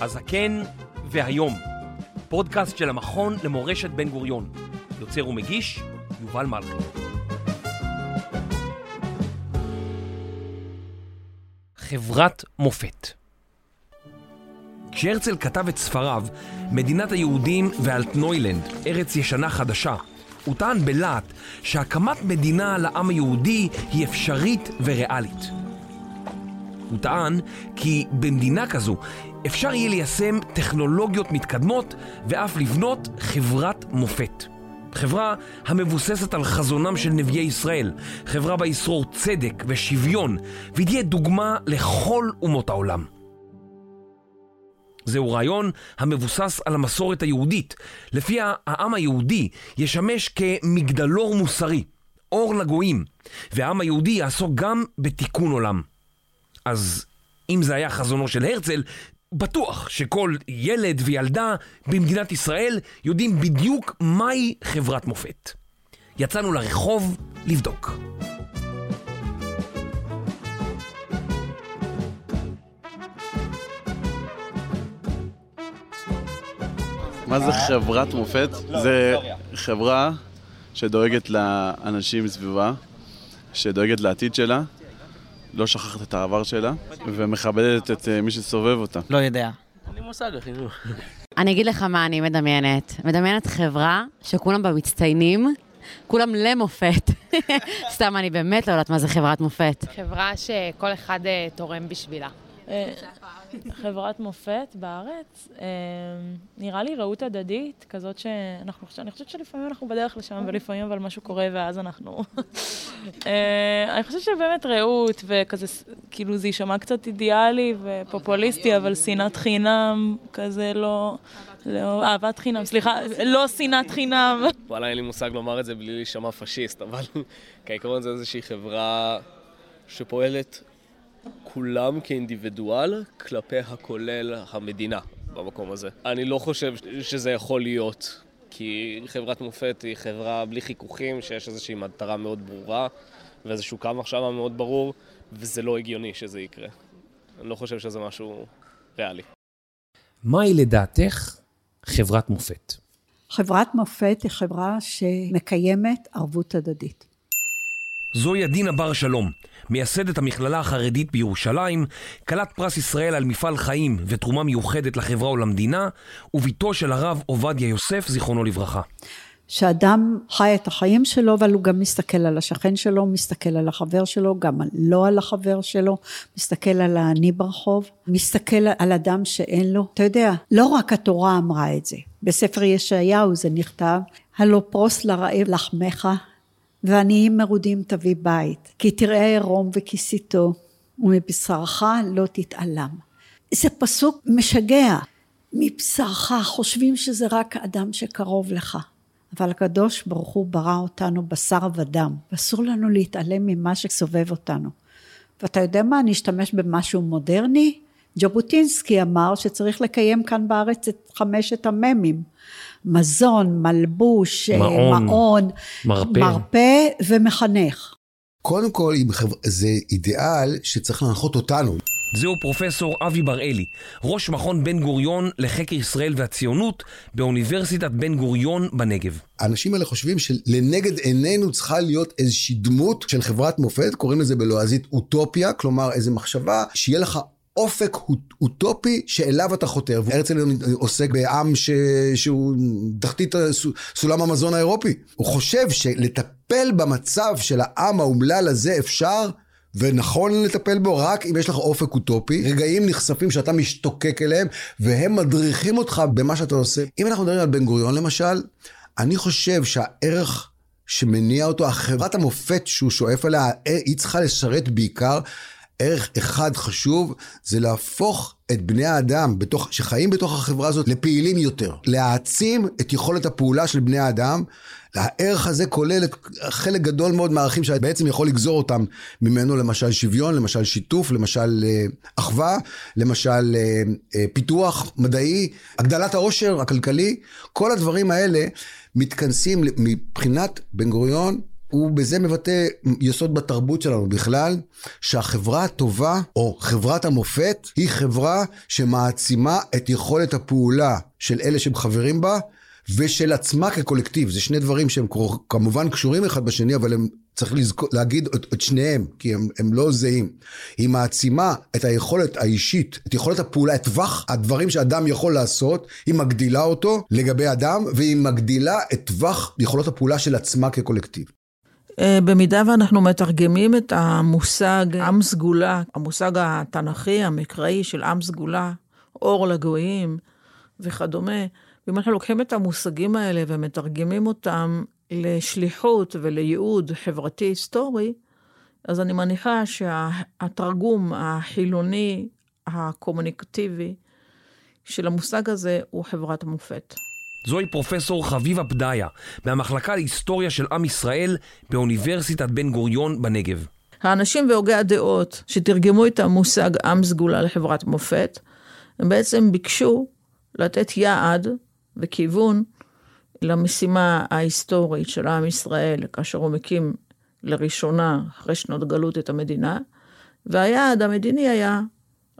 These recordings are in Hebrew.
הזקן והיום, פודקאסט של המכון למורשת בן גוריון. יוצר ומגיש, יובל מלכי. חברת מופת כשהרצל כתב את ספריו, מדינת היהודים ואלטנוילנד, ארץ ישנה חדשה, הוא טען בלהט שהקמת מדינה לעם היהודי היא אפשרית וריאלית. הוא טען כי במדינה כזו אפשר יהיה ליישם טכנולוגיות מתקדמות ואף לבנות חברת מופת. חברה המבוססת על חזונם של נביאי ישראל, חברה בה ישרור צדק ושוויון, והיא תהיה דוגמה לכל אומות העולם. זהו רעיון המבוסס על המסורת היהודית, לפיה העם היהודי ישמש כמגדלור מוסרי, אור לגויים, והעם היהודי יעסוק גם בתיקון עולם. אז אם זה היה חזונו של הרצל, בטוח שכל ילד וילדה במדינת ישראל יודעים בדיוק מהי חברת מופת. יצאנו לרחוב לבדוק. מה זה חברת מופת? זה חברה שדואגת לאנשים מסביבה, שדואגת לעתיד שלה, לא שכחת את העבר שלה, ומכבדת את אה, מי שסובב אותה. לא יודע. אין לי מושג, אחי, נו. אני אגיד לך מה אני מדמיינת. מדמיינת חברה שכולם בה מצטיינים, כולם למופת. סתם, אני באמת לא יודעת מה זה חברת מופת. חברה שכל אחד אה, תורם בשבילה. חברת מופת בארץ, אה, נראה לי רעות הדדית, כזאת שאנחנו, אני חושבת שלפעמים אנחנו בדרך לשם, ולפעמים אבל משהו קורה ואז אנחנו... אה, אני חושבת שבאמת רעות, וכזה, כאילו זה יישמע קצת אידיאלי ופופוליסטי, אבל שנאת חינם, כזה לא... לא, אהבת חינם, סליחה, לא שנאת חינם. וואלה, אין לי מושג לומר את זה בלי להישמע פשיסט, אבל כעיקרון זה איזושהי חברה שפועלת כולם כאינדיבידואל כלפי הכולל המדינה במקום הזה. אני לא חושב שזה יכול להיות, כי חברת מופת היא חברה בלי חיכוכים, שיש איזושהי מטרה מאוד ברורה ואיזשהו קו מחשבה מאוד ברור, וזה לא הגיוני שזה יקרה. אני לא חושב שזה משהו ריאלי. מהי לדעתך חברת מופת? חברת מופת היא חברה שמקיימת ערבות הדדית. זוהי עדינה בר שלום, מייסדת המכללה החרדית בירושלים, כלת פרס ישראל על מפעל חיים ותרומה מיוחדת לחברה ולמדינה, ובתו של הרב עובדיה יוסף, זיכרונו לברכה. שאדם חי את החיים שלו, אבל הוא גם מסתכל על השכן שלו, מסתכל על החבר שלו, גם לא על החבר שלו, מסתכל על העני ברחוב, מסתכל על אדם שאין לו. אתה יודע, לא רק התורה אמרה את זה. בספר ישעיהו זה נכתב, הלא פרוס לרעב לחמך, ועניים מרודים תביא בית, כי תראה ערום וכיסיתו, ומבשרך לא תתעלם. זה פסוק משגע. מבשרך חושבים שזה רק אדם שקרוב לך. אבל הקדוש ברוך הוא ברא אותנו בשר ודם, ואסור לנו להתעלם ממה שסובב אותנו. ואתה יודע מה, אני אשתמש במשהו מודרני? ז'בוטינסקי אמר שצריך לקיים כאן בארץ את חמשת המ"מים. מזון, מלבוש, מעון, מעון מרפא. מרפא ומחנך. קודם כל, זה אידיאל שצריך להנחות אותנו. זהו פרופסור אבי בראלי, ראש מכון בן גוריון לחקר ישראל והציונות באוניברסיטת בן גוריון בנגב. האנשים האלה חושבים שלנגד עינינו צריכה להיות איזושהי דמות של חברת מופת, קוראים לזה בלועזית אוטופיה, כלומר איזו מחשבה שיהיה לך אופק אוט- אוטופי שאליו אתה חותר. והרצל עוסק בעם ש... שהוא תחתית סולם המזון האירופי. הוא חושב שלטפל במצב של העם האומלל הזה אפשר ונכון לטפל בו רק אם יש לך אופק אוטופי, רגעים נחשפים שאתה משתוקק אליהם, והם מדריכים אותך במה שאתה עושה. אם אנחנו מדברים על בן גוריון למשל, אני חושב שהערך שמניע אותו, החברת המופת שהוא שואף אליה, היא צריכה לשרת בעיקר ערך אחד חשוב, זה להפוך את בני האדם בתוך, שחיים בתוך החברה הזאת לפעילים יותר. להעצים את יכולת הפעולה של בני האדם. הערך הזה כולל חלק גדול מאוד מהערכים שבעצם יכול לגזור אותם ממנו, למשל שוויון, למשל שיתוף, למשל אה, אחווה, למשל אה, אה, פיתוח מדעי, הגדלת העושר הכלכלי. כל הדברים האלה מתכנסים מבחינת בן גוריון הוא בזה מבטא יסוד בתרבות שלנו בכלל, שהחברה הטובה, או חברת המופת, היא חברה שמעצימה את יכולת הפעולה של אלה שהם חברים בה, ושל עצמה כקולקטיב. זה שני דברים שהם כמובן קשורים אחד בשני, אבל הם צריך לזכור, להגיד את, את שניהם, כי הם, הם לא זהים. היא מעצימה את היכולת האישית, את יכולת הפעולה, את טווח הדברים שאדם יכול לעשות, היא מגדילה אותו לגבי אדם, והיא מגדילה את טווח יכולות הפעולה של עצמה כקולקטיב. אה, במידה ואנחנו מתרגמים את המושג עם סגולה, המושג התנ"כי, המקראי של עם סגולה, אור לגויים וכדומה, ואם אנחנו לוקחים את המושגים האלה ומתרגמים אותם לשליחות ולייעוד חברתי-היסטורי, אז אני מניחה שהתרגום החילוני, הקומוניקטיבי, של המושג הזה הוא חברת המופת. זוהי פרופסור חביבה פדיה, מהמחלקה להיסטוריה של עם ישראל באוניברסיטת בן גוריון בנגב. האנשים והוגי הדעות שתרגמו את המושג עם סגולה לחברת מופת, הם בעצם ביקשו לתת יעד וכיוון למשימה ההיסטורית של עם ישראל, כאשר הוא מקים לראשונה, אחרי שנות גלות, את המדינה, והיעד המדיני היה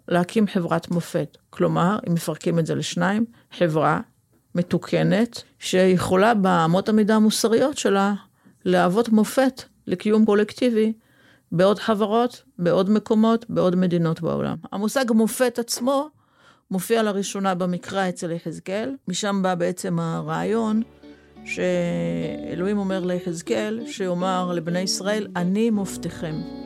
להקים חברת מופת. כלומר, אם מפרקים את זה לשניים, חברה מתוקנת, שיכולה באמות המידה המוסריות שלה להוות מופת לקיום קולקטיבי בעוד חברות, בעוד מקומות, בעוד מדינות בעולם. המושג מופת עצמו מופיע לראשונה במקרא אצל יחזקאל, משם בא בעצם הרעיון שאלוהים אומר ליחזקאל, שיאמר לבני ישראל, אני מופתכם.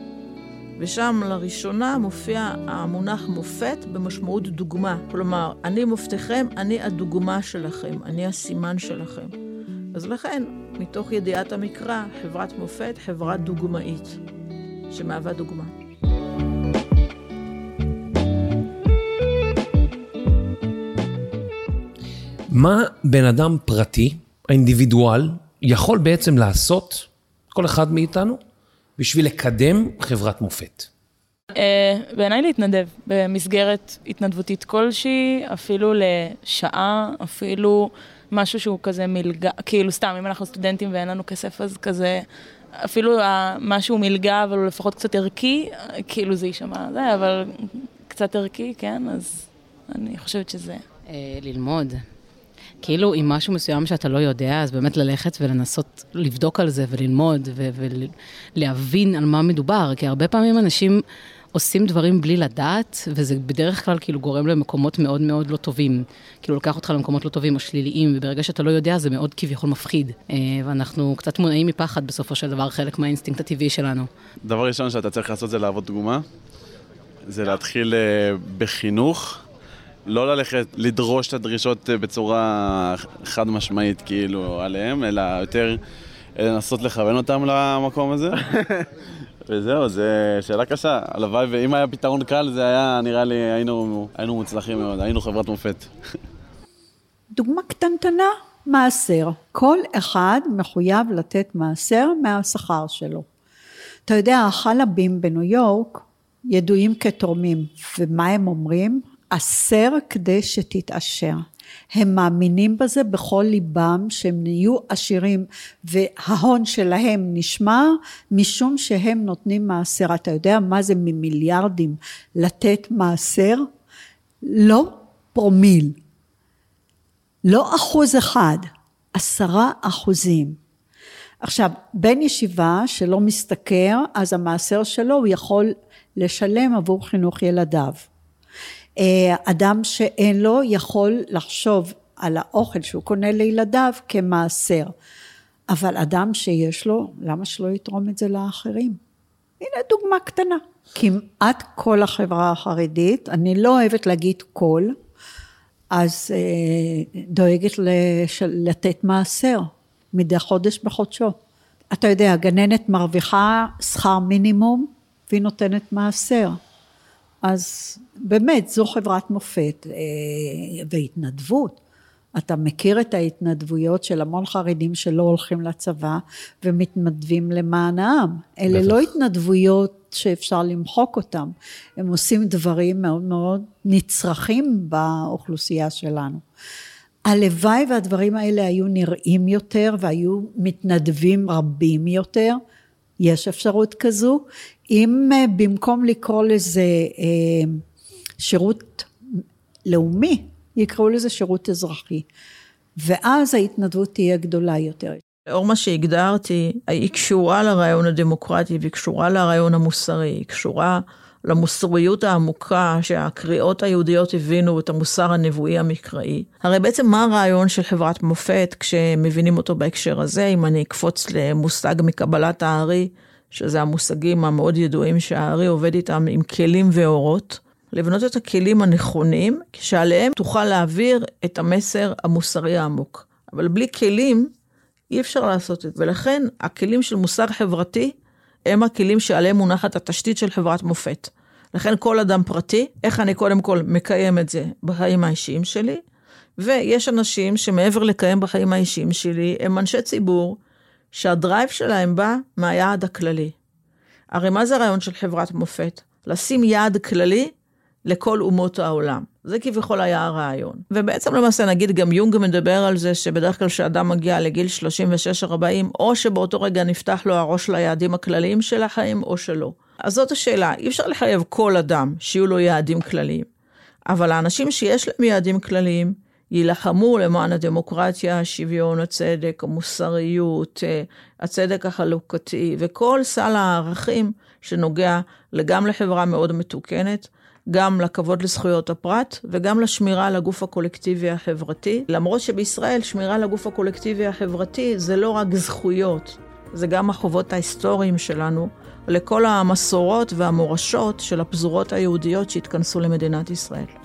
ושם לראשונה מופיע המונח מופת במשמעות דוגמה. כלומר, אני מופתכם, אני הדוגמה שלכם, אני הסימן שלכם. אז לכן, מתוך ידיעת המקרא, חברת מופת, חברה דוגמאית, שמהווה דוגמה. מה בן אדם פרטי, האינדיבידואל, יכול בעצם לעשות, כל אחד מאיתנו, בשביל לקדם חברת מופת? Uh, בעיניי להתנדב במסגרת התנדבותית כלשהי, אפילו לשעה, אפילו משהו שהוא כזה מלגה, כאילו סתם, אם אנחנו סטודנטים ואין לנו כסף, אז כזה, אפילו משהו מלגה, אבל הוא לפחות קצת ערכי, כאילו זה יישמע זה, אבל קצת ערכי, כן, אז אני חושבת שזה... Uh, ללמוד. כאילו, אם משהו מסוים שאתה לא יודע, אז באמת ללכת ולנסות לבדוק על זה וללמוד ולהבין על מה מדובר, כי הרבה פעמים אנשים עושים דברים בלי לדעת, וזה בדרך כלל כאילו גורם למקומות מאוד מאוד לא טובים. כאילו, לוקח אותך למקומות לא טובים או שליליים, וברגע שאתה לא יודע, זה מאוד כביכול מפחיד. אה, ואנחנו קצת מונעים מפחד בסופו של דבר, חלק מהאינסטינקט הטבעי שלנו. דבר ראשון שאתה צריך לעשות זה לעבוד דוגמה. זה להתחיל אה, בחינוך. לא ללכת לדרוש את הדרישות אה, בצורה חד משמעית כאילו עליהם, אלא יותר לנסות לכוון אותם למקום הזה. וזהו, זו שאלה קשה. הלוואי, ואם היה פתרון קל, זה היה, נראה לי, היינו, היינו מוצלחים מאוד, היינו חברת מופת. דוגמה קטנטנה, מעשר. כל אחד מחויב לתת מעשר מהשכר שלו. אתה יודע, החלבים בניו יורק ידועים כתורמים, ומה הם אומרים? עשר כדי שתתעשר. הם מאמינים בזה בכל ליבם שהם נהיו עשירים וההון שלהם נשמר משום שהם נותנים מעשר. אתה יודע מה זה ממיליארדים לתת מעשר? לא פרומיל, לא אחוז אחד, עשרה אחוזים. עכשיו, בן ישיבה שלא משתכר, אז המעשר שלו הוא יכול לשלם עבור חינוך ילדיו. אה, אדם שאין לו יכול לחשוב על האוכל שהוא קונה לילדיו כמעשר. אבל אדם שיש לו, למה שלא יתרום את זה לאחרים? הנה דוגמה קטנה. כמעט כל החברה החרדית, אני לא אוהבת להגיד כל, אז אה, דואגת לש... לתת מעשר מדי חודש בחודשו. אתה יודע, הגננת מרוויחה שכר מינימום והיא נותנת מעשר. אז באמת, זו חברת מופת אה, והתנדבות. אתה מכיר את ההתנדבויות של המון חרדים שלא הולכים לצבא ומתנדבים למען העם. אלה בטח. לא התנדבויות שאפשר למחוק אותם, הם עושים דברים מאוד מאוד נצרכים באוכלוסייה שלנו. הלוואי והדברים האלה היו נראים יותר והיו מתנדבים רבים יותר, יש אפשרות כזו. אם אה, במקום לקרוא לזה אה, שירות לאומי, יקראו לזה שירות אזרחי. ואז ההתנדבות תהיה גדולה יותר. לאור מה שהגדרתי, היא קשורה לרעיון הדמוקרטי והיא קשורה לרעיון המוסרי, היא קשורה למוסריות העמוקה שהקריאות היהודיות הבינו את המוסר הנבואי המקראי. הרי בעצם מה הרעיון של חברת מופת כשמבינים אותו בהקשר הזה, אם אני אקפוץ למושג מקבלת הארי, שזה המושגים המאוד ידועים שהארי עובד איתם עם כלים ואורות. לבנות את הכלים הנכונים, שעליהם תוכל להעביר את המסר המוסרי העמוק. אבל בלי כלים, אי אפשר לעשות את זה. ולכן, הכלים של מוסר חברתי, הם הכלים שעליהם מונחת התשתית של חברת מופת. לכן כל אדם פרטי, איך אני קודם כל מקיים את זה בחיים האישיים שלי, ויש אנשים שמעבר לקיים בחיים האישיים שלי, הם אנשי ציבור, שהדרייב שלהם בא מהיעד הכללי. הרי מה זה הרעיון של חברת מופת? לשים יעד כללי לכל אומות העולם. זה כביכול היה הרעיון. ובעצם למעשה נגיד גם יונג מדבר על זה שבדרך כלל כשאדם מגיע לגיל 36-40, או שבאותו רגע נפתח לו הראש ליעדים הכלליים של החיים, או שלא. אז זאת השאלה, אי אפשר לחייב כל אדם שיהיו לו יעדים כלליים. אבל האנשים שיש להם יעדים כלליים, יילחמו למען הדמוקרטיה, השוויון, הצדק, המוסריות, אה, הצדק החלוקתי, וכל סל הערכים שנוגע גם לחברה מאוד מתוקנת, גם לכבוד לזכויות הפרט וגם לשמירה על הגוף הקולקטיבי החברתי. למרות שבישראל שמירה על הגוף הקולקטיבי החברתי זה לא רק זכויות, זה גם החובות ההיסטוריים שלנו לכל המסורות והמורשות של הפזורות היהודיות שהתכנסו למדינת ישראל.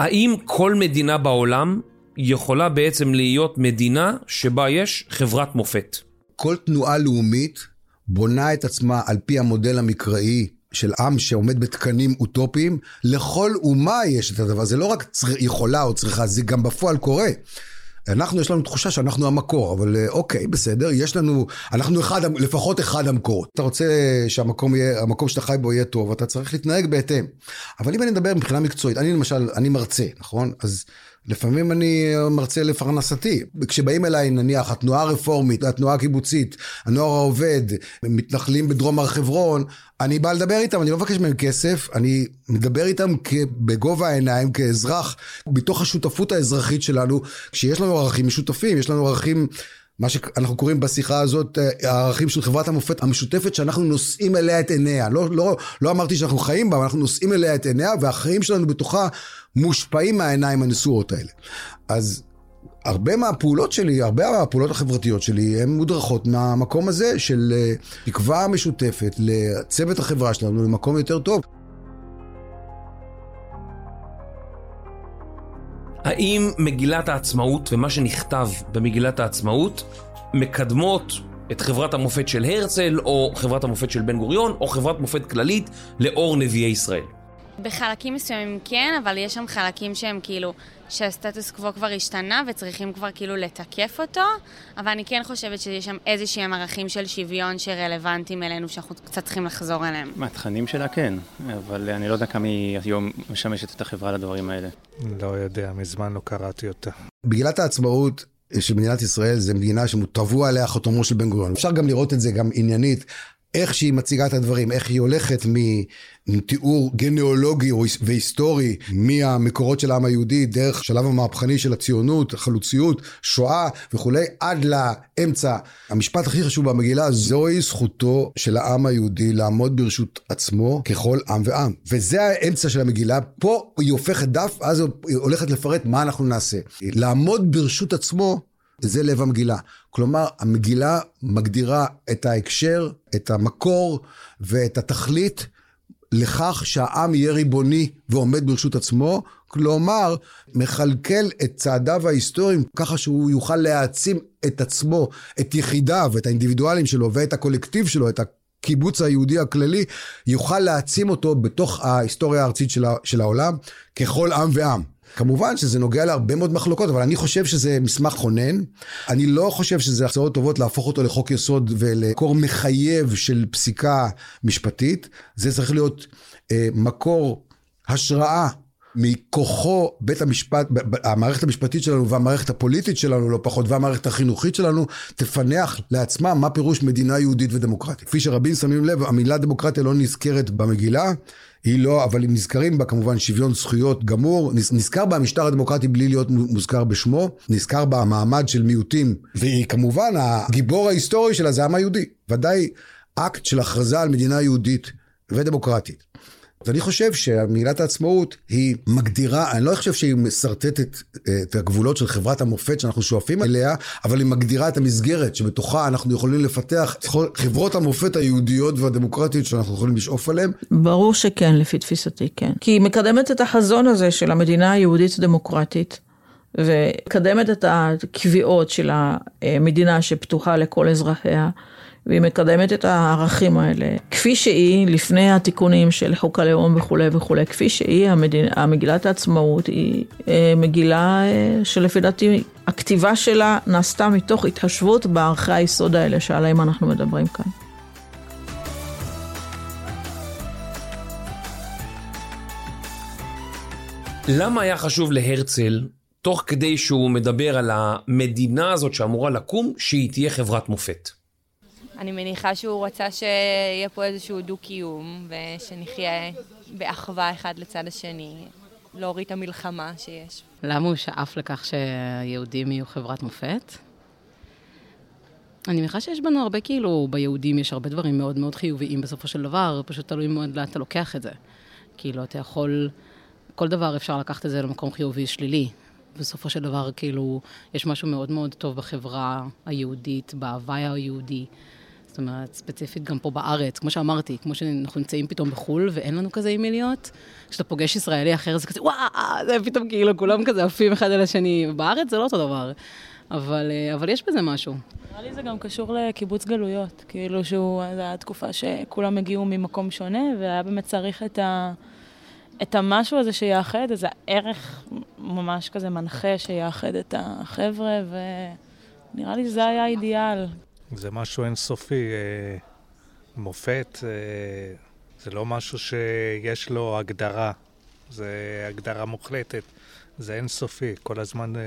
האם כל מדינה בעולם יכולה בעצם להיות מדינה שבה יש חברת מופת? כל תנועה לאומית בונה את עצמה על פי המודל המקראי של עם שעומד בתקנים אוטופיים, לכל אומה יש את הדבר, זה לא רק צר... יכולה או צריכה, זה גם בפועל קורה. אנחנו, יש לנו תחושה שאנחנו המקור, אבל אה, אוקיי, בסדר, יש לנו, אנחנו אחד, לפחות אחד המקורות. אתה רוצה שהמקום יהיה, המקום שאתה חי בו יהיה טוב, אתה צריך להתנהג בהתאם. אבל אם אני מדבר מבחינה מקצועית, אני למשל, אני מרצה, נכון? אז לפעמים אני מרצה לפרנסתי. כשבאים אליי, נניח, התנועה הרפורמית, התנועה הקיבוצית, הנוער העובד, מתנחלים בדרום הר חברון, אני בא לדבר איתם, אני לא מבקש מהם כסף, אני מדבר איתם בגובה העיניים, כאזרח, בתוך השותפות האזרחית שלנו, כשיש לנו ערכים משותפים, יש לנו ערכים... מה שאנחנו קוראים בשיחה הזאת, הערכים של חברת המופת המשותפת שאנחנו נושאים אליה את עיניה. לא, לא, לא אמרתי שאנחנו חיים בה, אבל אנחנו נושאים אליה את עיניה, והחיים שלנו בתוכה מושפעים מהעיניים הנשואות האלה. אז הרבה מהפעולות שלי, הרבה מהפעולות החברתיות שלי, הן מודרכות מהמקום הזה של אה, תקווה משותפת לצוות החברה שלנו למקום יותר טוב. האם מגילת העצמאות ומה שנכתב במגילת העצמאות מקדמות את חברת המופת של הרצל, או חברת המופת של בן גוריון, או חברת מופת כללית לאור נביאי ישראל? בחלקים מסוימים כן, אבל יש שם חלקים שהם כאילו, שהסטטוס קוו כבר השתנה וצריכים כבר כאילו לתקף אותו, אבל אני כן חושבת שיש שם איזה שהם ערכים של שוויון שרלוונטיים אלינו, שאנחנו קצת צריכים לחזור אליהם. מהתכנים שלה כן, אבל אני לא יודע כמה היא היום משמשת את החברה לדברים האלה. לא יודע, מזמן לא קראתי אותה. בגילת העצמאות של מדינת ישראל זה מדינה שטבוע עליה חותמו של בן גוריון. אפשר גם לראות את זה גם עניינית. איך שהיא מציגה את הדברים, איך היא הולכת מתיאור גנאולוגי והיסטורי מהמקורות של העם היהודי, דרך שלב המהפכני של הציונות, החלוציות, שואה וכולי, עד לאמצע. המשפט הכי חשוב במגילה, זוהי זכותו של העם היהודי לעמוד ברשות עצמו ככל עם ועם. וזה האמצע של המגילה. פה היא הופכת דף, אז היא הולכת לפרט מה אנחנו נעשה. לעמוד ברשות עצמו זה לב המגילה. כלומר, המגילה מגדירה את ההקשר, את המקור ואת התכלית לכך שהעם יהיה ריבוני ועומד ברשות עצמו, כלומר, מכלכל את צעדיו ההיסטוריים ככה שהוא יוכל להעצים את עצמו, את יחידיו, את האינדיבידואלים שלו ואת הקולקטיב שלו, את הקיבוץ היהודי הכללי, יוכל להעצים אותו בתוך ההיסטוריה הארצית של העולם, ככל עם ועם. כמובן שזה נוגע להרבה מאוד מחלוקות, אבל אני חושב שזה מסמך חונן. אני לא חושב שזה הצעות טובות להפוך אותו לחוק יסוד ולקור מחייב של פסיקה משפטית. זה צריך להיות אה, מקור השראה מכוחו בית המשפט, המערכת המשפטית שלנו והמערכת הפוליטית שלנו לא פחות, והמערכת החינוכית שלנו, תפנח לעצמה מה פירוש מדינה יהודית ודמוקרטית. כפי שרבים שמים לב, המילה דמוקרטיה לא נזכרת במגילה, היא לא, אבל אם נזכרים בה כמובן שוויון זכויות גמור, נזכר בה המשטר הדמוקרטי בלי להיות מוזכר בשמו, נזכר בה המעמד של מיעוטים, והיא כמובן הגיבור ההיסטורי שלה זה העם היהודי. ודאי אקט של הכרזה על מדינה יהודית ודמוקרטית. אז אני חושב שמגילת העצמאות היא מגדירה, אני לא חושב שהיא משרטטת אה, את הגבולות של חברת המופת שאנחנו שואפים אליה, אבל היא מגדירה את המסגרת שבתוכה אנחנו יכולים לפתח את חברות המופת היהודיות והדמוקרטיות שאנחנו יכולים לשאוף עליהן. ברור שכן, לפי תפיסתי, כן. כי היא מקדמת את החזון הזה של המדינה היהודית-דמוקרטית. ומקדמת את הקביעות של המדינה שפתוחה לכל אזרחיה. והיא מקדמת את הערכים האלה, כפי שהיא, לפני התיקונים של חוק הלאום וכולי וכולי, כפי שהיא, המדינה, המגילת העצמאות היא אה, מגילה אה, שלפי דעתי הכתיבה שלה נעשתה מתוך התחשבות בערכי היסוד האלה שעליהם אנחנו מדברים כאן. למה היה חשוב להרצל, תוך כדי שהוא מדבר על המדינה הזאת שאמורה לקום, שהיא תהיה חברת מופת? אני מניחה שהוא רצה שיהיה פה איזשהו דו-קיום, ושנחיה באחווה אחד לצד השני, להוריד את המלחמה שיש. למה הוא שאף לכך שיהודים יהיו חברת מופת? אני מניחה שיש בנו הרבה, כאילו, ביהודים יש הרבה דברים מאוד מאוד חיוביים בסופו של דבר, פשוט תלוי מאוד לאן אתה לוקח את זה. כאילו, אתה יכול, כל דבר אפשר לקחת את זה למקום חיובי שלילי. בסופו של דבר, כאילו, יש משהו מאוד מאוד טוב בחברה היהודית, בהוואי היהודי. אומרת, ספציפית גם פה בארץ, כמו שאמרתי, כמו שאנחנו נמצאים פתאום בחו"ל ואין לנו כזה עם מי להיות, כשאתה פוגש ישראלי אחר זה כזה, וואו, זה פתאום כאילו כולם כזה עפים אחד על השני. בארץ זה לא אותו דבר, אבל, אה, אבל יש בזה משהו. נראה לי זה גם קשור לקיבוץ גלויות, כאילו שהוא, זו הייתה תקופה שכולם הגיעו ממקום שונה, והיה באמת צריך את ה... את המשהו הזה שיאחד, איזה ערך ממש כזה מנחה שיאחד את החבר'ה, ונראה לי שזה היה האידיאל. זה משהו אינסופי, אה, מופת, אה, זה לא משהו שיש לו הגדרה, זה הגדרה מוחלטת, זה אינסופי, כל הזמן אה,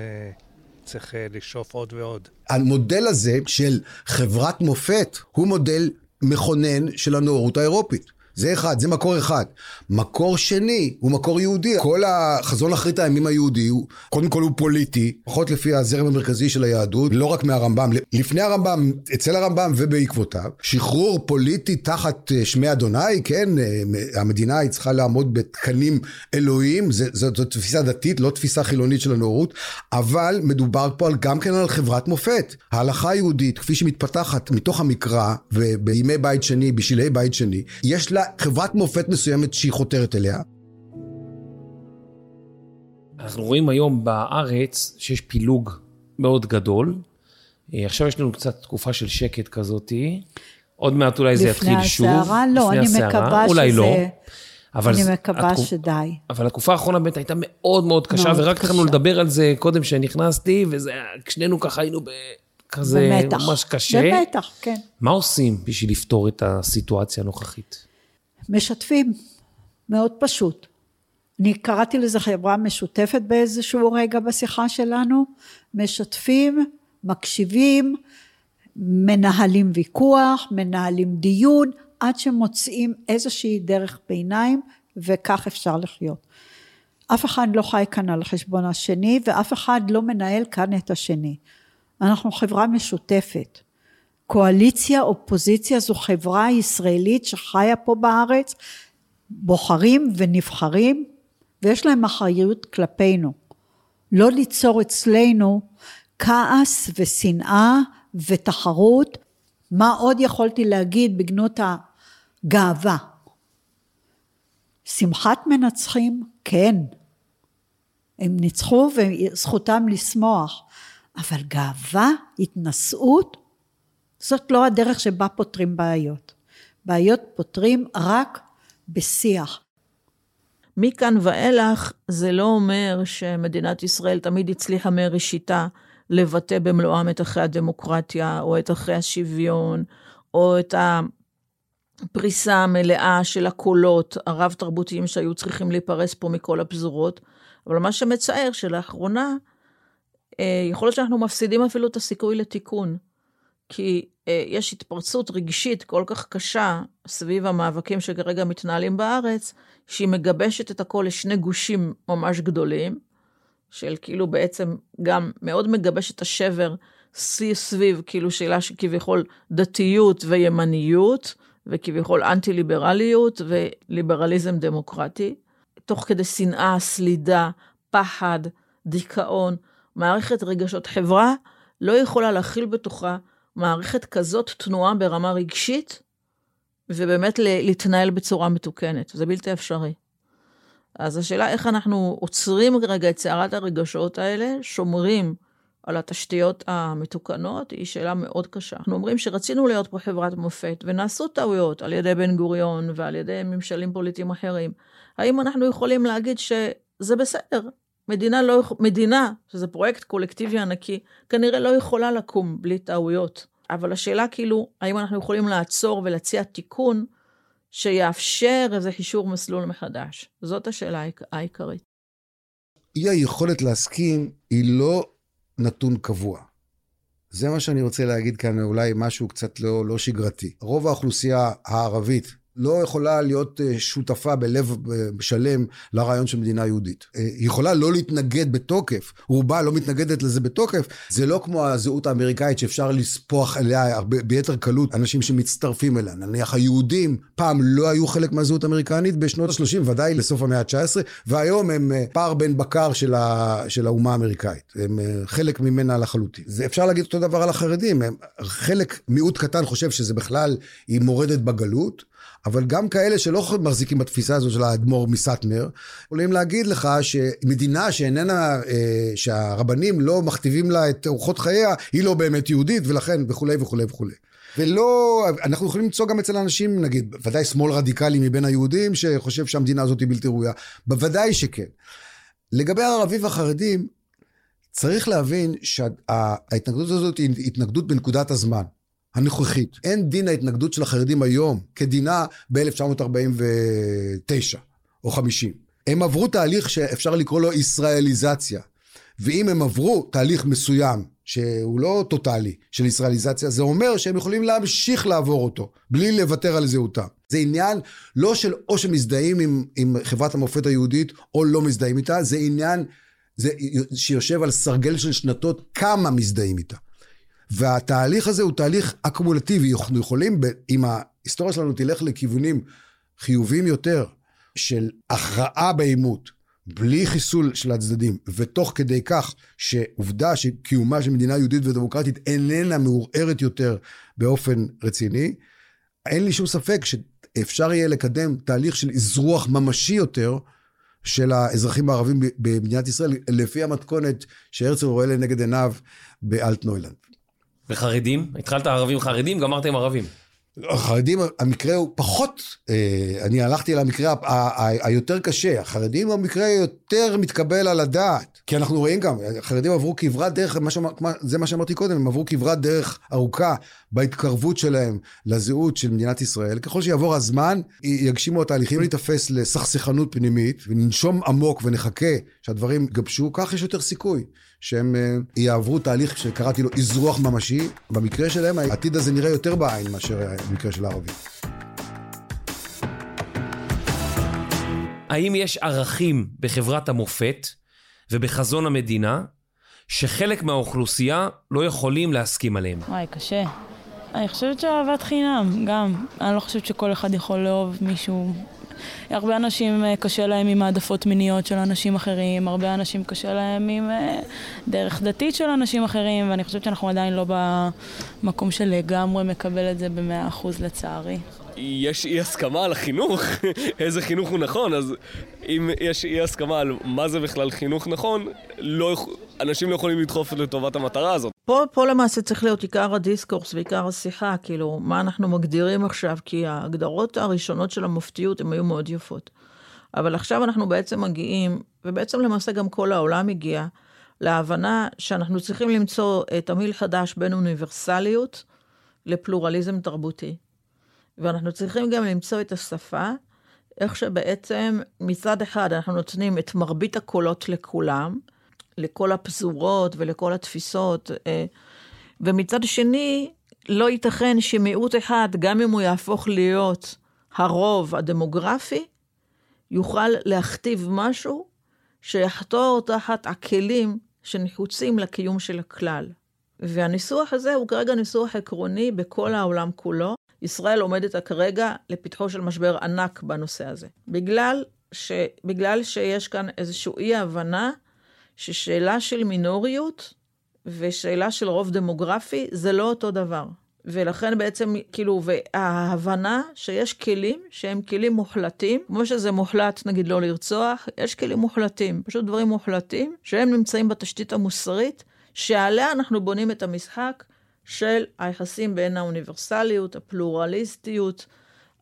צריך לשאוף עוד ועוד. המודל הזה של חברת מופת הוא מודל מכונן של הנאורות האירופית. זה אחד, זה מקור אחד. מקור שני הוא מקור יהודי. כל החזון אחרית הימים היהודי הוא, קודם כל הוא פוליטי, פחות לפי הזרם המרכזי של היהדות, לא רק מהרמב"ם. לפני הרמב"ם, אצל הרמב"ם ובעקבותיו, שחרור פוליטי תחת אה, שמי אדוני, כן, אה, המדינה היא צריכה לעמוד בתקנים אלוהיים, זו תפיסה דתית, לא תפיסה חילונית של הנאורות, אבל מדובר פה על, גם כן על חברת מופת. ההלכה היהודית, כפי שמתפתחת מתוך המקרא, ובימי בית שני, בשלהי בית שני, יש לה חברת מופת מסוימת שהיא חותרת אליה. אנחנו רואים היום בארץ שיש פילוג מאוד גדול. אה, עכשיו יש לנו קצת תקופה של שקט כזאתי. עוד מעט אולי זה יתחיל שוב. לפני הסערה? לא, אני מקווה אולי שזה... לא. אבל אני מקווה התקופ... שדי. אבל התקופה האחרונה באמת הייתה מאוד מאוד קשה, מאוד ורק התחלנו לדבר על זה קודם שנכנסתי, ושנינו ככה היינו כזה במתח. ממש קשה. במתח, כן. מה עושים בשביל לפתור את הסיטואציה הנוכחית? משתפים, מאוד פשוט. אני קראתי לזה חברה משותפת באיזשהו רגע בשיחה שלנו, משתפים, מקשיבים, מנהלים ויכוח, מנהלים דיון, עד שמוצאים איזושהי דרך ביניים, וכך אפשר לחיות. אף אחד לא חי כאן על חשבון השני, ואף אחד לא מנהל כאן את השני. אנחנו חברה משותפת. קואליציה, אופוזיציה, זו חברה ישראלית שחיה פה בארץ, בוחרים ונבחרים, ויש להם אחריות כלפינו. לא ליצור אצלנו כעס ושנאה ותחרות. מה עוד יכולתי להגיד בגנות הגאווה? שמחת מנצחים, כן. הם ניצחו וזכותם לשמוח, אבל גאווה, התנשאות, זאת לא הדרך שבה פותרים בעיות. בעיות פותרים רק בשיח. מכאן ואילך זה לא אומר שמדינת ישראל תמיד הצליחה מראשיתה לבטא במלואם את ערכי הדמוקרטיה, או את ערכי השוויון, או את הפריסה המלאה של הקולות הרב-תרבותיים שהיו צריכים להיפרס פה מכל הפזורות. אבל מה שמצער שלאחרונה, אה, יכול להיות שאנחנו מפסידים אפילו את הסיכוי לתיקון. כי אה, יש התפרצות רגשית כל כך קשה סביב המאבקים שכרגע מתנהלים בארץ, שהיא מגבשת את הכל לשני גושים ממש גדולים, של כאילו בעצם גם מאוד מגבש את השבר סביב כאילו שאלה שכביכול דתיות וימניות, וכביכול אנטי-ליברליות וליברליזם דמוקרטי, תוך כדי שנאה, סלידה, פחד, דיכאון, מערכת רגשות. חברה לא יכולה להכיל בתוכה מערכת כזאת תנועה ברמה רגשית, ובאמת להתנהל בצורה מתוקנת. זה בלתי אפשרי. אז השאלה איך אנחנו עוצרים רגע את סערת הרגשות האלה, שומרים על התשתיות המתוקנות, היא שאלה מאוד קשה. אנחנו אומרים שרצינו להיות פה חברת מופת, ונעשו טעויות על ידי בן גוריון ועל ידי ממשלים פוליטיים אחרים. האם אנחנו יכולים להגיד שזה בסדר? מדינה, לא, מדינה, שזה פרויקט קולקטיבי ענקי, כנראה לא יכולה לקום בלי טעויות. אבל השאלה כאילו, האם אנחנו יכולים לעצור ולהציע תיקון שיאפשר איזה חישור מסלול מחדש? זאת השאלה העיקרית. אי היכולת להסכים היא לא נתון קבוע. זה מה שאני רוצה להגיד כאן, אולי משהו קצת לא, לא שגרתי. רוב האוכלוסייה הערבית לא יכולה להיות אה, שותפה בלב אה, שלם לרעיון של מדינה יהודית. אה, היא יכולה לא להתנגד בתוקף, רובה לא מתנגדת לזה בתוקף. זה לא כמו הזהות האמריקאית שאפשר לספוח אליה ביתר קלות אנשים שמצטרפים אליה. נניח היהודים פעם לא היו חלק מהזהות האמריקנית בשנות ה-30, ודאי לסוף המאה ה-19, והיום הם פער בין בקר של, ה, של האומה האמריקאית. הם חלק ממנה לחלוטין. זה אפשר להגיד אותו דבר על החרדים. הם, חלק, מיעוט קטן חושב שזה בכלל, היא מורדת בגלות. אבל גם כאלה שלא מחזיקים בתפיסה הזו של האדמו"ר מסטמר, יכולים להגיד לך שמדינה שאיננה, אה, שהרבנים לא מכתיבים לה את אורחות חייה, היא לא באמת יהודית, ולכן וכולי וכולי וכולי. ולא, אנחנו יכולים למצוא גם אצל אנשים, נגיד, ודאי שמאל רדיקלי מבין היהודים, שחושב שהמדינה הזאת היא בלתי ראויה. בוודאי שכן. לגבי הערבים והחרדים, צריך להבין שההתנגדות הזאת היא התנגדות בנקודת הזמן. הנוכחית. אין דין ההתנגדות של החרדים היום כדינה ב-1949 או 50. הם עברו תהליך שאפשר לקרוא לו ישראליזציה. ואם הם עברו תהליך מסוים, שהוא לא טוטאלי, של ישראליזציה, זה אומר שהם יכולים להמשיך לעבור אותו, בלי לוותר על זהותם. זה עניין לא של או שמזדהים עם, עם חברת המופת היהודית, או לא מזדהים איתה, זה עניין זה שיושב על סרגל של שנתות כמה מזדהים איתה. והתהליך הזה הוא תהליך אקומולטיבי. אנחנו יכולים, אם ההיסטוריה שלנו תלך לכיוונים חיוביים יותר, של הכרעה בעימות, בלי חיסול של הצדדים, ותוך כדי כך שעובדה שקיומה של מדינה יהודית ודמוקרטית איננה מעורערת יותר באופן רציני, אין לי שום ספק שאפשר יהיה לקדם תהליך של אזרוח ממשי יותר של האזרחים הערבים במדינת ישראל, לפי המתכונת שהרצל רואה לנגד עיניו באלטנוילנד. וחרדים? התחלת ערבים חרדים, גמרת עם ערבים. החרדים, המקרה הוא פחות, אה, אני הלכתי על המקרה היותר קשה, החרדים המקרה יותר מתקבל על הדעת, כי אנחנו רואים גם, החרדים עברו כברת דרך, זה מה שאמרתי קודם, הם עברו כברת דרך ארוכה בהתקרבות שלהם לזהות של מדינת ישראל. ככל שיעבור הזמן, יגשימו התהליכים להיתפס לסכסכנות פנימית, וננשום עמוק ונחכה שהדברים יגבשו, כך יש יותר סיכוי. שהם אה, יעברו תהליך שקראתי לו אזרוח ממשי. במקרה שלהם העתיד הזה נראה יותר בעין מאשר במקרה של הערבים. האם יש ערכים בחברת המופת ובחזון המדינה שחלק מהאוכלוסייה לא יכולים להסכים עליהם? וואי, קשה. אני חושבת שאהבת חינם, גם. אני לא חושבת שכל אחד יכול לאהוב מישהו הרבה אנשים אה, קשה להם עם העדפות מיניות של אנשים אחרים, הרבה אנשים קשה להם עם אה, דרך דתית של אנשים אחרים, ואני חושבת שאנחנו עדיין לא במקום שלגמרי מקבל את זה במאה אחוז לצערי. יש אי הסכמה על החינוך, איזה חינוך הוא נכון, אז אם יש אי הסכמה על מה זה בכלל חינוך נכון, לא, אנשים לא יכולים לדחוף לטובת המטרה הזאת. פה, פה למעשה צריך להיות עיקר הדיסקורס ועיקר השיחה, כאילו, מה אנחנו מגדירים עכשיו, כי ההגדרות הראשונות של המופתיות הן היו מאוד יפות. אבל עכשיו אנחנו בעצם מגיעים, ובעצם למעשה גם כל העולם הגיע, להבנה שאנחנו צריכים למצוא תמהיל חדש בין אוניברסליות לפלורליזם תרבותי. ואנחנו צריכים גם למצוא את השפה, איך שבעצם מצד אחד אנחנו נותנים את מרבית הקולות לכולם, לכל הפזורות ולכל התפיסות, אה, ומצד שני, לא ייתכן שמיעוט אחד, גם אם הוא יהפוך להיות הרוב הדמוגרפי, יוכל להכתיב משהו שיחתור תחת הכלים שנחוצים לקיום של הכלל. והניסוח הזה הוא כרגע ניסוח עקרוני בכל העולם כולו. ישראל עומדת כרגע לפתחו של משבר ענק בנושא הזה. בגלל, ש, בגלל שיש כאן איזושהי אי-הבנה ששאלה של מינוריות ושאלה של רוב דמוגרפי זה לא אותו דבר. ולכן בעצם, כאילו, וההבנה שיש כלים שהם כלים מוחלטים, כמו שזה מוחלט, נגיד, לא לרצוח, יש כלים מוחלטים, פשוט דברים מוחלטים, שהם נמצאים בתשתית המוסרית, שעליה אנחנו בונים את המשחק של היחסים בין האוניברסליות, הפלורליסטיות,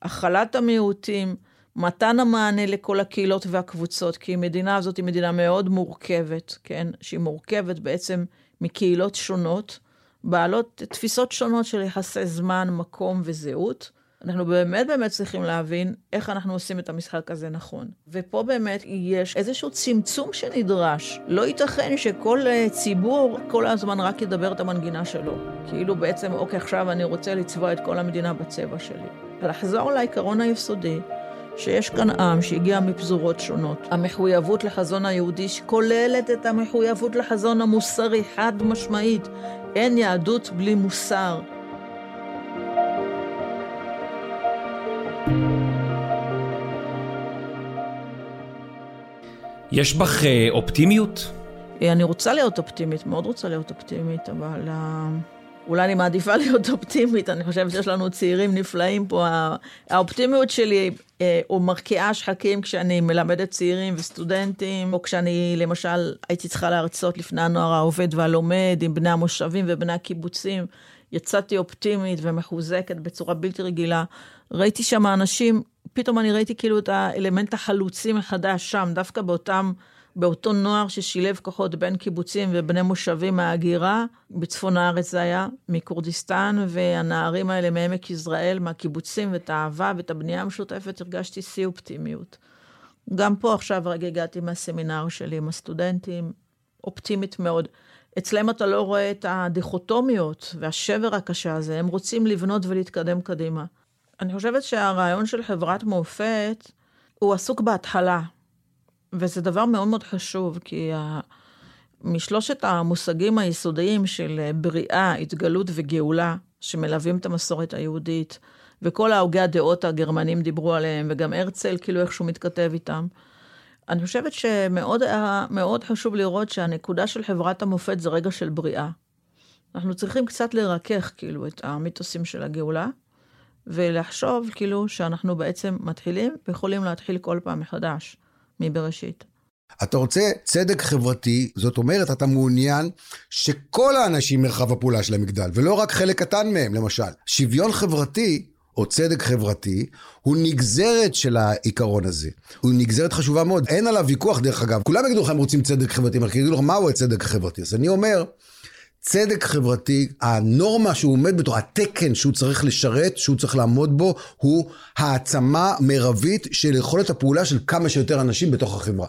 הכלת המיעוטים, מתן המענה לכל הקהילות והקבוצות, כי המדינה הזאת היא מדינה מאוד מורכבת, כן? שהיא מורכבת בעצם מקהילות שונות. בעלות תפיסות שונות של יחסי זמן, מקום וזהות. אנחנו באמת באמת צריכים להבין איך אנחנו עושים את המשחק הזה נכון. ופה באמת יש איזשהו צמצום שנדרש. לא ייתכן שכל אה, ציבור כל הזמן רק ידבר את המנגינה שלו. כאילו בעצם, אוקיי, עכשיו אני רוצה לצבוע את כל המדינה בצבע שלי. לחזור לעיקרון היסודי, שיש כאן עם שהגיע מפזורות שונות. המחויבות לחזון היהודי שכוללת את המחויבות לחזון המוסרי, חד משמעית. אין יהדות בלי מוסר. יש בך אה, אופטימיות? אני רוצה להיות אופטימית, מאוד רוצה להיות אופטימית, אבל אה, אולי אני מעדיפה להיות אופטימית, אני חושבת שיש לנו צעירים נפלאים פה. האופטימיות שלי אה, מרקיעה שחקים כשאני מלמדת צעירים וסטודנטים, או כשאני למשל הייתי צריכה להרצות לפני הנוער העובד והלומד עם בני המושבים ובני הקיבוצים. יצאתי אופטימית ומחוזקת בצורה בלתי רגילה. ראיתי שם אנשים, פתאום אני ראיתי כאילו את האלמנט החלוצי מחדש שם, דווקא באותם באותו נוער ששילב כוחות בין קיבוצים ובני מושבים מההגירה, בצפון הארץ זה היה, מכורדיסטן, והנערים האלה מעמק יזרעאל, מהקיבוצים, ואת האהבה ואת הבנייה המשותפת, הרגשתי שיא אופטימיות. גם פה עכשיו רגע הגעתי מהסמינר שלי עם הסטודנטים, אופטימית מאוד. אצלם אתה לא רואה את הדיכוטומיות והשבר הקשה הזה, הם רוצים לבנות ולהתקדם קדימה. אני חושבת שהרעיון של חברת מופת הוא עסוק בהתחלה, וזה דבר מאוד מאוד חשוב, כי ה... משלושת המושגים היסודיים של בריאה, התגלות וגאולה, שמלווים את המסורת היהודית, וכל ההוגי הדעות הגרמנים דיברו עליהם, וגם הרצל, כאילו איכשהו מתכתב איתם. אני חושבת שמאוד מאוד חשוב לראות שהנקודה של חברת המופת זה רגע של בריאה. אנחנו צריכים קצת לרכך, כאילו, את המיתוסים של הגאולה, ולחשוב, כאילו, שאנחנו בעצם מתחילים ויכולים להתחיל כל פעם מחדש. מבראשית. אתה רוצה צדק חברתי, זאת אומרת, אתה מעוניין שכל האנשים מרחב הפעולה שלהם יגדל, ולא רק חלק קטן מהם, למשל. שוויון חברתי, או צדק חברתי, הוא נגזרת של העיקרון הזה. הוא נגזרת חשובה מאוד. אין עליו ויכוח, דרך אגב. כולם יגידו לך, הם רוצים צדק חברתי, אבל יגידו לך, מהו הצדק החברתי? אז אני אומר, צדק חברתי, הנורמה שהוא עומד בתור, התקן שהוא צריך לשרת, שהוא צריך לעמוד בו, הוא העצמה מרבית של יכולת הפעולה של כמה שיותר אנשים בתוך החברה.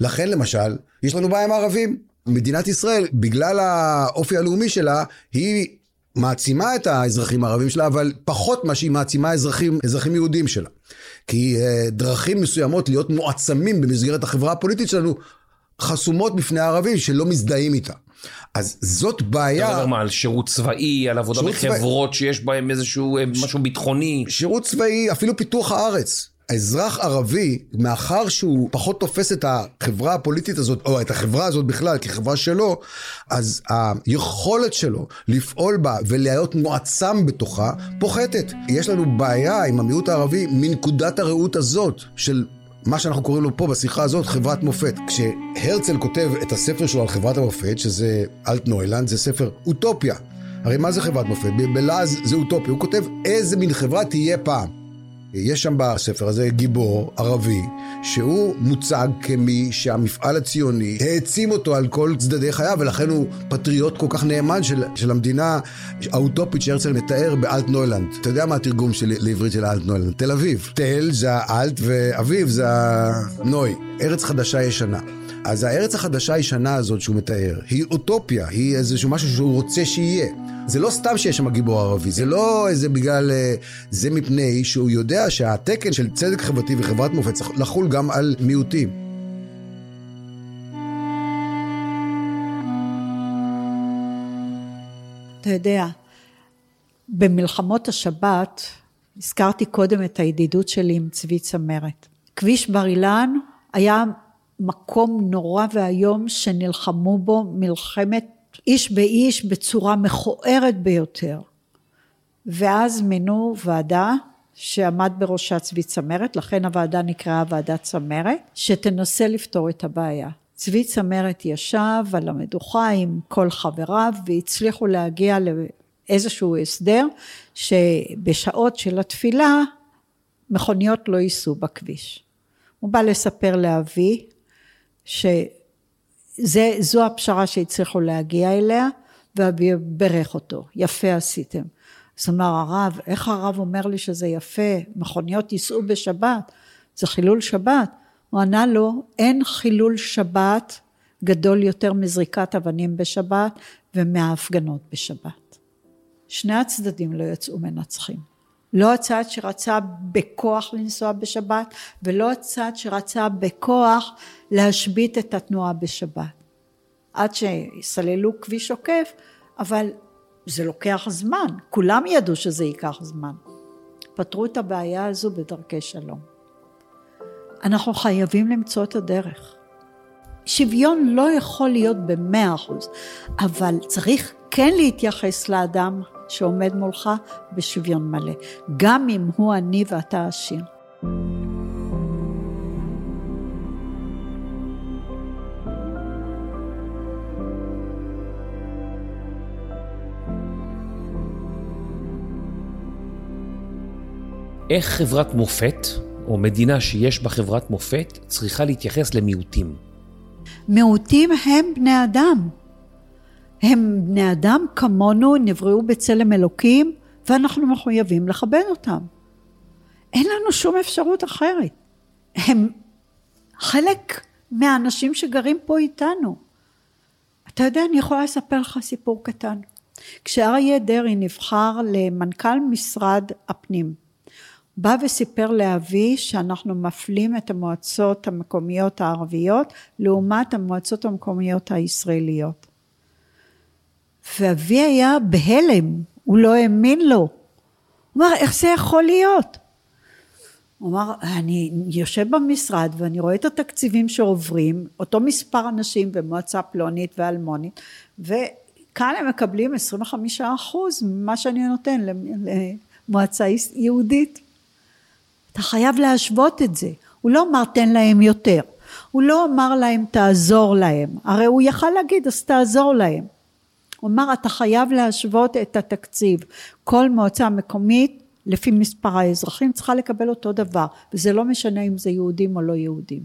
לכן למשל, יש לנו בעיה עם הערבים. מדינת ישראל, בגלל האופי הלאומי שלה, היא מעצימה את האזרחים הערבים שלה, אבל פחות מה שהיא מעצימה אזרחים, אזרחים יהודים שלה. כי uh, דרכים מסוימות להיות מועצמים במסגרת החברה הפוליטית שלנו, חסומות בפני הערבים שלא מזדהים איתה. אז זאת בעיה... אתה מדבר מה, על שירות צבאי, על עבודה בחברות צבא... שיש בהם איזשהו ש... משהו ביטחוני? שירות צבאי, אפילו פיתוח הארץ. האזרח ערבי, מאחר שהוא פחות תופס את החברה הפוליטית הזאת, או את החברה הזאת בכלל כחברה שלו, אז היכולת שלו לפעול בה ולהיות מועצם בתוכה, פוחתת. יש לנו בעיה עם המיעוט הערבי מנקודת הראות הזאת, של מה שאנחנו קוראים לו פה בשיחה הזאת חברת מופת. כשהרצל כותב את הספר שלו על חברת המופת, שזה אלטנוילנד, זה ספר אוטופיה. הרי מה זה חברת מופת? בלעז זה אוטופיה. הוא כותב איזה מין חברה תהיה פעם. יש שם בספר הזה גיבור ערבי, שהוא מוצג כמי שהמפעל הציוני העצים אותו על כל צדדי חייו, ולכן הוא פטריוט כל כך נאמן של, של המדינה האוטופית שהרצל מתאר באלט נוילנד. אתה יודע מה התרגום של, לעברית של אלט נוילנד? תל אביב. תל זה האלט ואביב זה הנוי. ארץ חדשה ישנה. אז הארץ החדשה הישנה הזאת שהוא מתאר, היא אוטופיה, היא איזשהו משהו שהוא רוצה שיהיה. זה לא סתם שיש שם גיבור ערבי, זה לא איזה בגלל... אה, זה מפני שהוא יודע שהתקן של צדק חברתי וחברת מופת צריך לחול גם על מיעוטים. אתה יודע, במלחמות השבת, הזכרתי קודם את הידידות שלי עם צבי צמרת. כביש בר אילן היה מקום נורא ואיום שנלחמו בו מלחמת איש באיש בצורה מכוערת ביותר. ואז מינו ועדה שעמד בראשה צבי צמרת, לכן הוועדה נקראה ועדת צמרת, שתנסה לפתור את הבעיה. צבי צמרת ישב על המדוכה עם כל חבריו והצליחו להגיע לאיזשהו הסדר שבשעות של התפילה מכוניות לא ייסעו בכביש. הוא בא לספר לאבי שזו הפשרה שהצליחו להגיע אליה, ואבי ברך אותו, יפה עשיתם. אז אמר הרב, איך הרב אומר לי שזה יפה, מכוניות ייסעו בשבת, זה חילול שבת. הוא ענה לו, אין חילול שבת גדול יותר מזריקת אבנים בשבת ומההפגנות בשבת. שני הצדדים לא יצאו מנצחים. לא הצד שרצה בכוח לנסוע בשבת, ולא הצד שרצה בכוח להשבית את התנועה בשבת. עד שיסללו כביש עוקף, אבל זה לוקח זמן, כולם ידעו שזה ייקח זמן. פתרו את הבעיה הזו בדרכי שלום. אנחנו חייבים למצוא את הדרך. שוויון לא יכול להיות במאה אחוז, אבל צריך כן להתייחס לאדם שעומד מולך בשוויון מלא, גם אם הוא עני ואתה עשיר. איך חברת מופת, או מדינה שיש בה חברת מופת, צריכה להתייחס למיעוטים? מיעוטים הם בני אדם. הם בני אדם כמונו, נבראו בצלם אלוקים, ואנחנו מחויבים לכבד אותם. אין לנו שום אפשרות אחרת. הם חלק מהאנשים שגרים פה איתנו. אתה יודע, אני יכולה לספר לך סיפור קטן. כשאריה דרעי נבחר למנכ"ל משרד הפנים, בא וסיפר לאבי שאנחנו מפלים את המועצות המקומיות הערביות לעומת המועצות המקומיות הישראליות. ואבי היה בהלם, הוא לא האמין לו. הוא אמר, איך זה יכול להיות? הוא אמר, אני יושב במשרד ואני רואה את התקציבים שעוברים, אותו מספר אנשים במועצה פלונית ואלמונית, וכאן הם מקבלים 25 אחוז ממה שאני נותן למועצה יהודית. אתה חייב להשוות את זה. הוא לא אמר תן להם יותר. הוא לא אמר להם תעזור להם. הרי הוא יכל להגיד אז תעזור להם. הוא אמר אתה חייב להשוות את התקציב. כל מועצה מקומית לפי מספר האזרחים צריכה לקבל אותו דבר. וזה לא משנה אם זה יהודים או לא יהודים.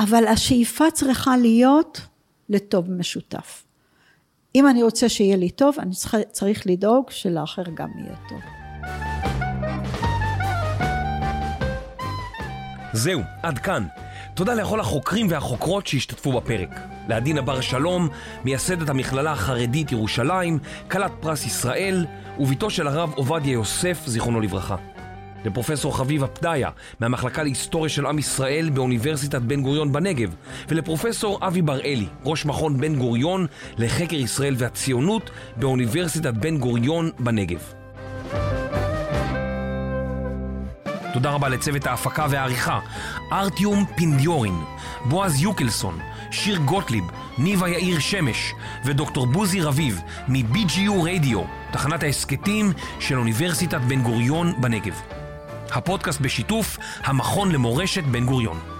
אבל השאיפה צריכה להיות לטוב משותף. אם אני רוצה שיהיה לי טוב, אני צריך, צריך לדאוג שלאחר גם יהיה טוב. זהו, עד כאן. תודה לכל החוקרים והחוקרות שהשתתפו בפרק. לעדינה בר שלום, מייסדת המכללה החרדית ירושלים, כלת פרס ישראל, וביתו של הרב עובדיה יוסף, זיכרונו לברכה. לפרופסור חביבה פדיה, מהמחלקה להיסטוריה של עם ישראל באוניברסיטת בן גוריון בנגב, ולפרופסור אבי בראלי, ראש מכון בן גוריון לחקר ישראל והציונות באוניברסיטת בן גוריון בנגב. תודה רבה לצוות ההפקה והעריכה, ארטיום פינדיורין, בועז יוקלסון, שיר גוטליב, ניבה יאיר שמש ודוקטור בוזי רביב מ-BGU רדיו, תחנת ההסכתים של אוניברסיטת בן גוריון בנגב. הפודקאסט בשיתוף המכון למורשת בן גוריון.